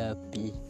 Happy.